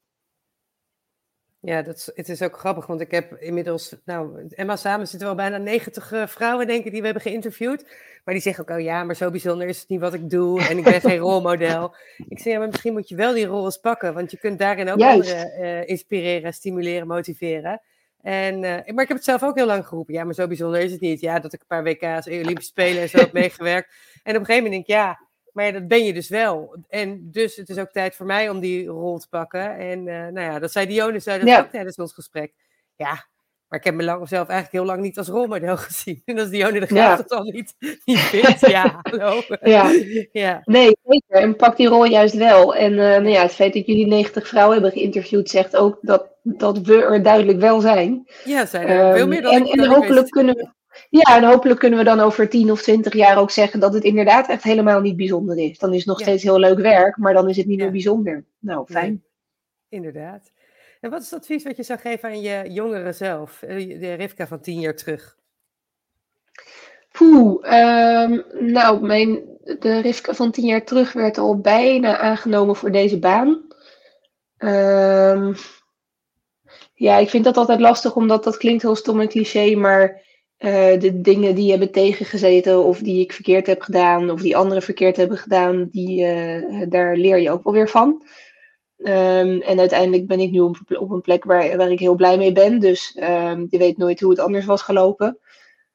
Ja, dat is, het is ook grappig, want ik heb inmiddels, nou, Emma samen zitten wel bijna 90 uh, vrouwen, denk ik, die we hebben geïnterviewd. Maar die zeggen ook, oh ja, maar zo bijzonder is het niet wat ik doe en ik ben geen rolmodel. Ik zeg, ja, maar misschien moet je wel die rol eens pakken, want je kunt daarin ook Juist. anderen uh, inspireren, stimuleren, motiveren. En, uh, maar ik heb het zelf ook heel lang geroepen. Ja, maar zo bijzonder is het niet. Ja, dat ik een paar WK's, Olympische Spelen en zo heb meegewerkt. En op een gegeven moment denk ik, ja, maar dat ben je dus wel. En dus het is ook tijd voor mij om die rol te pakken. En uh, nou ja, dat zei Dionne zei dat ja. ook tijdens ons gesprek. Ja, maar ik heb mezelf eigenlijk heel lang niet als rolmodel gezien. En als Dionne de Graaf ja. dat al niet, niet vindt, ja, hallo. Ja. ja. Nee, zeker. En pak die rol juist wel. En uh, nou ja, het feit dat jullie 90 vrouwen hebben geïnterviewd zegt ook dat, dat we er duidelijk wel zijn. Ja, zijn er um, veel meer dan En, en hopelijk kunnen we ja, en hopelijk kunnen we dan over 10 of 20 jaar ook zeggen dat het inderdaad echt helemaal niet bijzonder is. Dan is het nog ja. steeds heel leuk werk, maar dan is het niet ja. meer bijzonder. Nou, fijn. Nee, inderdaad. En wat is het advies wat je zou geven aan je jongeren zelf, eh, de Rivka van 10 jaar terug? Poeh, um, nou, mijn, de Rivka van 10 jaar terug werd al bijna aangenomen voor deze baan. Um, ja, ik vind dat altijd lastig, omdat dat klinkt heel stom en cliché, maar uh, de dingen die hebben tegengezeten of die ik verkeerd heb gedaan of die anderen verkeerd hebben gedaan, die, uh, daar leer je ook wel weer van. Um, en uiteindelijk ben ik nu op, op, een plek waar, waar ik heel blij mee ben. Dus um, je weet nooit hoe het anders was gelopen.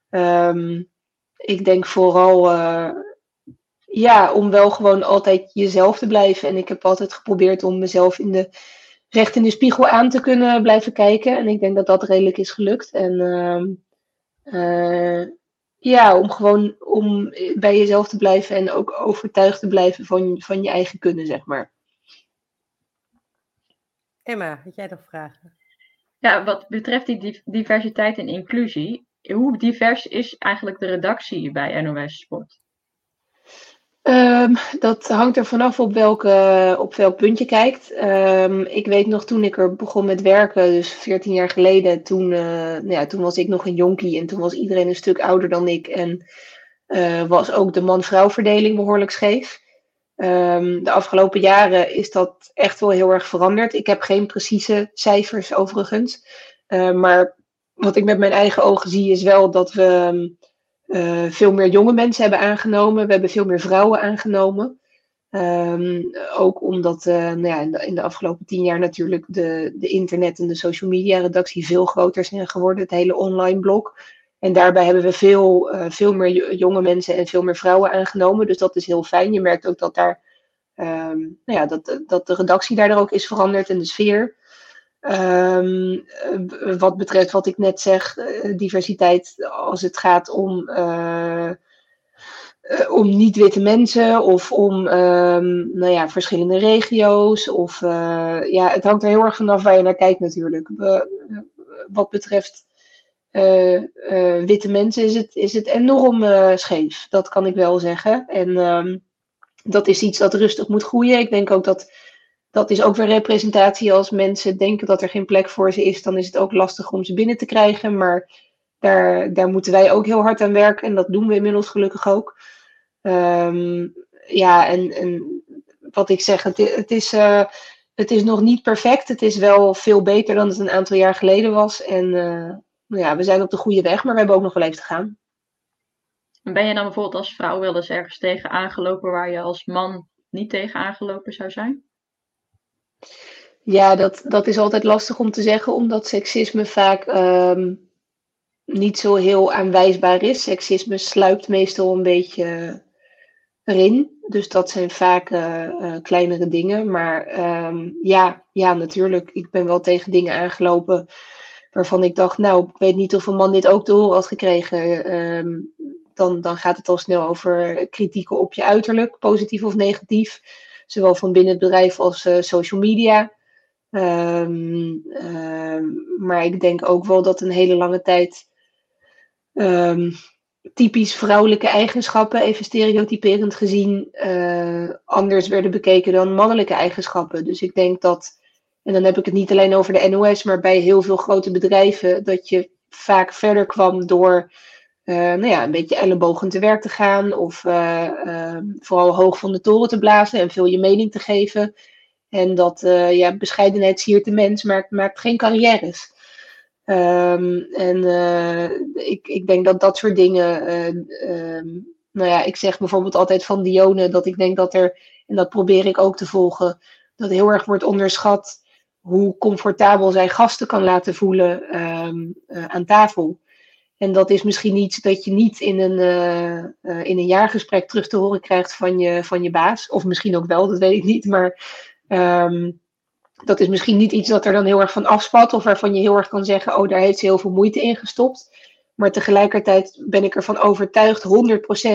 Um, ik denk vooral uh, ja, om wel gewoon altijd jezelf te blijven. En ik heb altijd geprobeerd om mezelf in de, recht in de spiegel aan te kunnen blijven kijken. En ik denk dat dat redelijk is gelukt. En uh, ja, om gewoon om bij jezelf te blijven en ook overtuigd te blijven van, van je eigen kunnen, zeg maar. Emma, had jij nog vragen? Ja, wat betreft die diversiteit en inclusie, hoe divers is eigenlijk de redactie bij NOS Sport? Um, dat hangt er vanaf op, welke, op welk punt je kijkt. Um, ik weet nog toen ik er begon met werken, dus 14 jaar geleden, toen, uh, nou ja, toen was ik nog een jonkie en toen was iedereen een stuk ouder dan ik. En uh, was ook de man-vrouw verdeling behoorlijk scheef. Um, de afgelopen jaren is dat echt wel heel erg veranderd. Ik heb geen precieze cijfers overigens. Uh, maar wat ik met mijn eigen ogen zie is wel dat we uh, veel meer jonge mensen hebben aangenomen. We hebben veel meer vrouwen aangenomen. Um, ook omdat uh, nou ja, in, de, afgelopen tien jaar natuurlijk de, de internet en de social media redactie veel groter zijn geworden. Het hele online blok. En daarbij hebben we veel, uh, veel meer jonge mensen en veel meer vrouwen aangenomen. Dus dat is heel fijn. Je merkt ook dat, daar, um, nou ja, dat, dat de redactie daardoor ook is veranderd en de sfeer. Um, wat betreft wat ik net zeg, uh, diversiteit als het gaat om, uh, om niet-witte mensen of om um, nou ja, verschillende regio's. Of, ja, het hangt er heel erg vanaf waar je naar kijkt natuurlijk. wat betreft witte mensen is het, is het enorm scheef, dat kan ik wel zeggen. En um, dat is iets dat rustig moet groeien. Ik denk ook dat dat is ook weer representatie. Als mensen denken dat er geen plek voor ze is, dan is het ook lastig om ze binnen te krijgen. Maar daar, daar moeten wij ook heel hard aan werken. En dat doen we inmiddels gelukkig ook. Um, ja, en, en wat ik zeg, het, het is, uh, het is nog niet perfect. Het is wel veel beter dan het een aantal jaar geleden was. En nou ja, we zijn op de goede weg, maar we hebben ook nog wel even te gaan. Ben je dan bijvoorbeeld als vrouw wel eens ergens tegen aangelopen waar je als man niet tegen aangelopen zou zijn? Ja, dat, dat is altijd lastig om te zeggen, omdat seksisme vaak ehm, niet zo heel aanwijsbaar is. Seksisme sluipt meestal een beetje erin. Dus dat zijn vaak uh, kleinere dingen. Maar ehm, ja, ja, natuurlijk. Ik ben wel tegen dingen aangelopen waarvan ik dacht, nou, ik weet niet of een man dit ook te horen had gekregen. Ehm, dan, dan gaat het al snel over kritieken op je uiterlijk, positief of negatief. Zowel van binnen het bedrijf als uh, social media. Ehm, ehm, maar ik denk ook wel dat een hele lange tijd um, typisch vrouwelijke eigenschappen, even stereotyperend gezien, uh, anders werden bekeken dan mannelijke eigenschappen. Dus ik denk dat, en dan heb ik het niet alleen over de NOS, maar bij heel veel grote bedrijven, dat je vaak verder kwam door uh, nou ja, een beetje ellebogen te werk te gaan of uh, vooral hoog van de toren te blazen en veel je mening te geven. En dat uh, ja, bescheidenheid siert de mens, maar het maakt geen carrières. Um, en ik, ik denk dat dat soort dingen. Um, nou ja, ik zeg bijvoorbeeld altijd van Dione dat ik denk dat er, en dat probeer ik ook te volgen, dat heel erg wordt onderschat hoe comfortabel zij gasten kan laten voelen aan tafel. En dat is misschien iets dat je niet in een, in een jaargesprek terug te horen krijgt van je, van je baas. Of misschien ook wel, dat weet ik niet. Maar Um, dat is misschien niet iets dat er dan heel erg van afspat of waarvan je heel erg kan zeggen, oh daar heeft ze heel veel moeite in gestopt. Maar tegelijkertijd ben ik ervan overtuigd,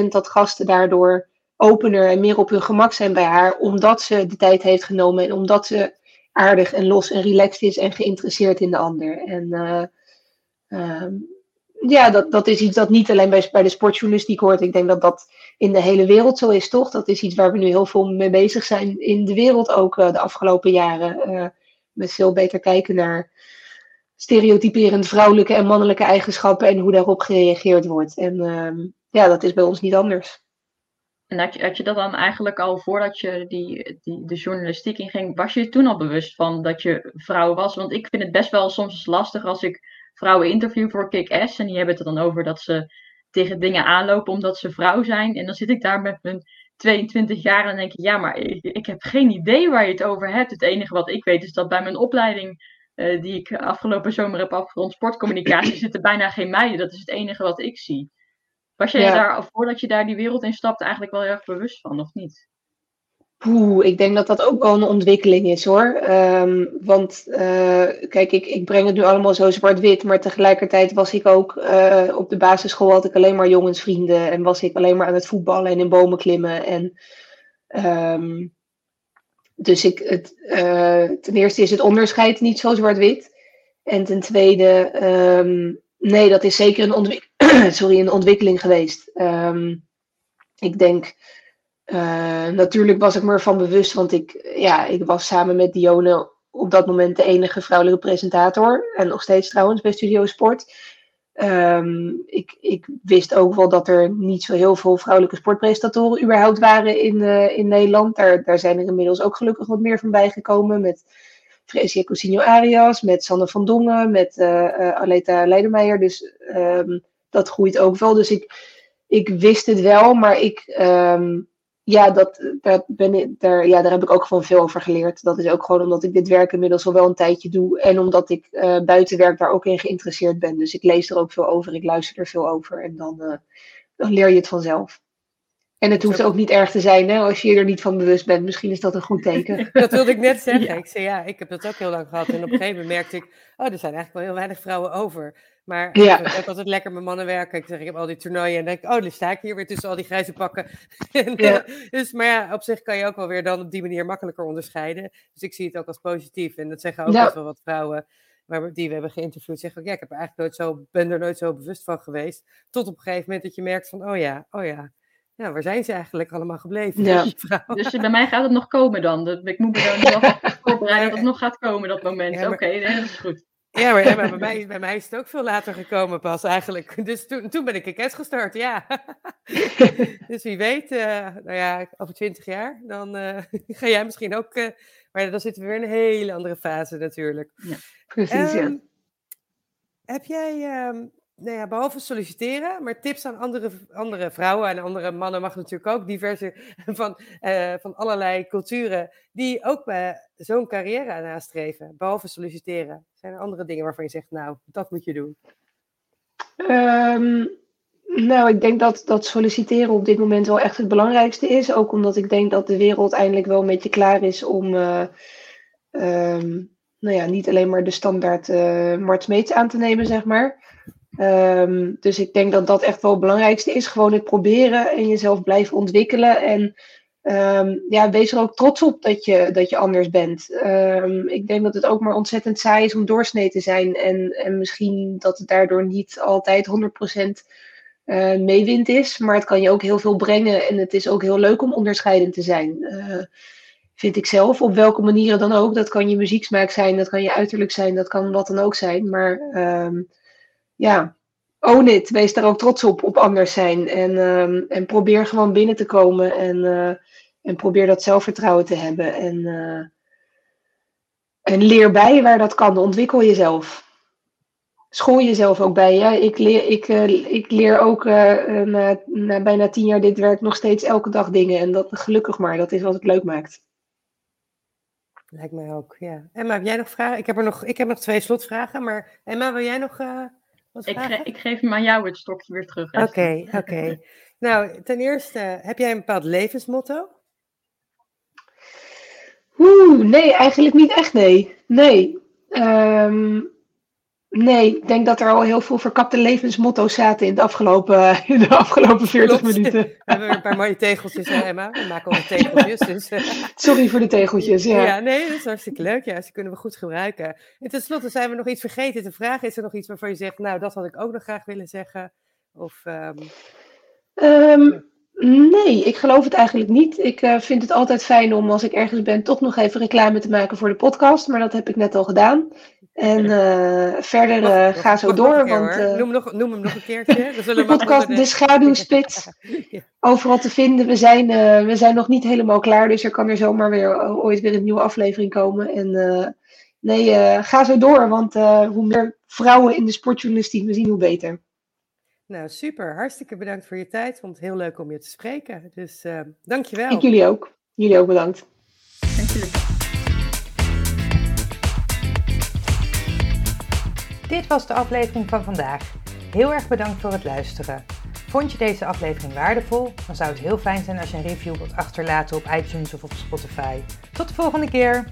100% dat gasten daardoor opener en meer op hun gemak zijn bij haar, omdat ze de tijd heeft genomen en omdat ze aardig en los en relaxed is en geïnteresseerd in de ander. En uh, um, ja, dat, dat is iets dat niet alleen bij, bij de sportjournalistiek hoort. Ik denk dat dat in de hele wereld zo is, toch? Dat is iets waar we nu heel veel mee bezig zijn in de wereld ook uh, de afgelopen jaren. Uh, met veel beter kijken naar stereotyperend vrouwelijke en mannelijke eigenschappen en hoe daarop gereageerd wordt. En uh, ja, dat is bij ons niet anders. En had je, had je dat dan eigenlijk al voordat je die, die, de journalistiek inging, was je toen al bewust van dat je vrouw was? Want ik vind het best wel soms lastig als ik vrouwen interview voor Kick-Ass. En die hebben het er dan over dat ze tegen dingen aanlopen omdat ze vrouw zijn. En dan zit ik daar met mijn 22 jaar en denk ik, ja, maar ik, ik heb geen idee waar je het over hebt. Het enige wat ik weet is dat bij mijn opleiding, uh, die ik afgelopen zomer heb afgerond, sportcommunicatie, zitten bijna geen meiden. Dat is het enige wat ik zie. Was jij ja. daar, voordat je daar die wereld in stapt, eigenlijk wel heel erg bewust van, of niet? Poeh, ik denk dat dat ook wel een ontwikkeling is hoor. Um, want uh, kijk, ik, ik breng het nu allemaal zo zwart-wit, maar tegelijkertijd was ik ook uh, op de basisschool had ik alleen maar jongensvrienden en was ik alleen maar aan het voetballen en in bomen klimmen. En, um, dus ik, het, uh, ten eerste is het onderscheid niet zo zwart-wit. En ten tweede, um, nee, dat is zeker een, ontwik Sorry, een ontwikkeling geweest. ik denk uh, natuurlijk was ik me ervan bewust, want ik, ja, ik was samen met Dione op dat moment de enige vrouwelijke presentator. En nog steeds trouwens bij Studio Sport. Um, ik, ik, wist ook wel dat er niet zo heel veel vrouwelijke sportpresentatoren überhaupt waren in, uh, in Nederland. Daar, daar zijn er inmiddels ook gelukkig wat meer van bijgekomen. Met Fresia Cousinho Arias, met Sanne van Dongen, met uh, Aleta Leidermeijer. Dus um, dat groeit ook wel. Dus ik, ik wist het wel, maar ik... Um, ja, dat, daar, ben ik, daar, ja, daar heb ik ook gewoon veel over geleerd. Dat is ook gewoon omdat ik dit werk inmiddels al wel een tijdje doe. En omdat ik uh, buiten werk daar ook in geïnteresseerd ben. Dus ik lees er ook veel over, ik luister er veel over. En dan, uh, dan leer je het vanzelf. En het hoeft ook niet erg te zijn hè, als je je er niet van bewust bent. Misschien is dat een goed teken. dat wilde ik net zeggen. Ja. Ik zei ja, ik heb dat ook heel lang gehad. En op een gegeven moment merkte ik, oh, er zijn eigenlijk wel heel weinig vrouwen over. Maar ja. ik heb altijd lekker met mannen werken. Ik zeg, ik heb al die toernooien en denk ik, oh, dan sta ik hier weer tussen al die grijze pakken. ja. dus, maar ja, op zich kan je ook wel weer dan op die manier makkelijker onderscheiden. Dus ik zie het ook als positief. En dat zeggen ook ja. wel wat vrouwen waar, die we hebben geïnterviewd. Zeggen ook, ja, ik heb er eigenlijk nooit zo, ben er nooit zo bewust van geweest. Tot op een gegeven moment dat je merkt van, oh ja, oh ja. Ja, waar zijn ze eigenlijk allemaal gebleven? Ja. Dus bij mij gaat het nog komen dan. Ik moet me dan nog voorbereiden dat het nog gaat komen, dat moment. Ja. Oké, okay, dat is goed. Ja, maar, ja, maar bij, mij, bij mij is het ook veel later gekomen pas eigenlijk. Dus toen, toen ben ik een gestart, ja. dus wie weet, uh, nou ja, over twintig jaar, dan uh, ga jij misschien ook... Uh, maar dan zitten we weer in een hele andere fase natuurlijk. Ja, precies, um, ja. Heb jij... Um, nou ja, behalve solliciteren, maar tips aan andere, andere vrouwen en andere mannen mag natuurlijk ook, diverse van, uh, van allerlei culturen, die ook uh, zo'n carrière nastreven, behalve solliciteren. Zijn er andere dingen waarvan je zegt, nou, dat moet je doen? Um, nou, ik denk dat, dat solliciteren op dit moment wel echt het belangrijkste is. Ook omdat ik denk dat de wereld eindelijk wel een beetje klaar is om uh, um, nou ja, niet alleen maar de standaard uh, Marts aan te nemen, zeg maar. Um, dus ik denk dat dat echt wel het belangrijkste is. Gewoon het proberen en jezelf blijven ontwikkelen. En um, ja, wees er ook trots op dat je, dat je anders bent. Um, ik denk dat het ook maar ontzettend saai is om doorsnee te zijn. En, en misschien dat het daardoor niet altijd 100% uh, eh, meewind is. Maar het kan je ook heel veel brengen. En het is ook heel leuk om onderscheidend te zijn. Uh, vind ik zelf. Op welke manieren dan ook. Dat kan je muzieksmaak zijn, dat kan je uiterlijk zijn, dat kan wat dan ook zijn. Maar ja, own it. Wees daar ook trots op, op anders zijn. En, um, en probeer gewoon binnen te komen en, uh, en probeer dat zelfvertrouwen te hebben. En, uh, en leer bij waar dat kan. Ontwikkel jezelf. School jezelf ook bij. Ja? Ik, leer, ik, uh, ik leer ook na, na bijna tien jaar dit werk nog steeds elke dag dingen. En dat gelukkig maar. Dat is wat het leuk maakt. Lijkt mij ook, ja. Emma, heb jij nog vragen? Ik heb, er nog, ik heb nog twee slotvragen, maar Emma, wil jij nog ik? Ge ik geef hem aan jou het stokje weer terug. Oké, oké. Okay. nou, ten eerste, heb jij een bepaald levensmotto? Oeh, nee, eigenlijk niet echt, nee. Nee. Um, Nee, ik denk dat er al heel veel verkapte levensmotto's zaten in de afgelopen, in de afgelopen 40 Klopt. minuten. We hebben een paar mooie tegeltjes, hè Emma? We maken ook tegeltjes. Dus, uh... Sorry voor de tegeltjes, ja. Ja, nee, dat is hartstikke leuk. Ja, ze kunnen we goed gebruiken. En tenslotte zijn we nog iets vergeten te vragen. Is er nog iets waarvan je zegt, nou, dat had ik ook nog graag willen zeggen? Of... Um... Um, Nee, ik geloof het eigenlijk niet. Ik uh, vind het altijd fijn om als ik ergens ben toch nog even reclame te maken voor de podcast. Maar dat heb ik net al gedaan. En uh, verder uh, ga zo door. Keer, want, noem, nog, noem hem nog een keertje. de podcast De Schaduwspits. ja. Overal te vinden. We zijn, we zijn nog niet helemaal klaar. Dus er kan er zomaar weer ooit weer een nieuwe aflevering komen. En nee, ga zo door. Want hoe meer vrouwen in de sportjournalistiek we zien, hoe beter. Nou, super. Hartstikke bedankt voor je tijd. Vond het heel leuk om je te spreken. Dus uh, dankjewel. Ik jullie ook. Jullie ook bedankt. Dank Dit was de aflevering van vandaag. Heel erg bedankt voor het luisteren. Vond je deze aflevering waardevol? Dan zou het heel fijn zijn als je een review wilt achterlaten op iTunes of op Spotify. Tot de volgende keer!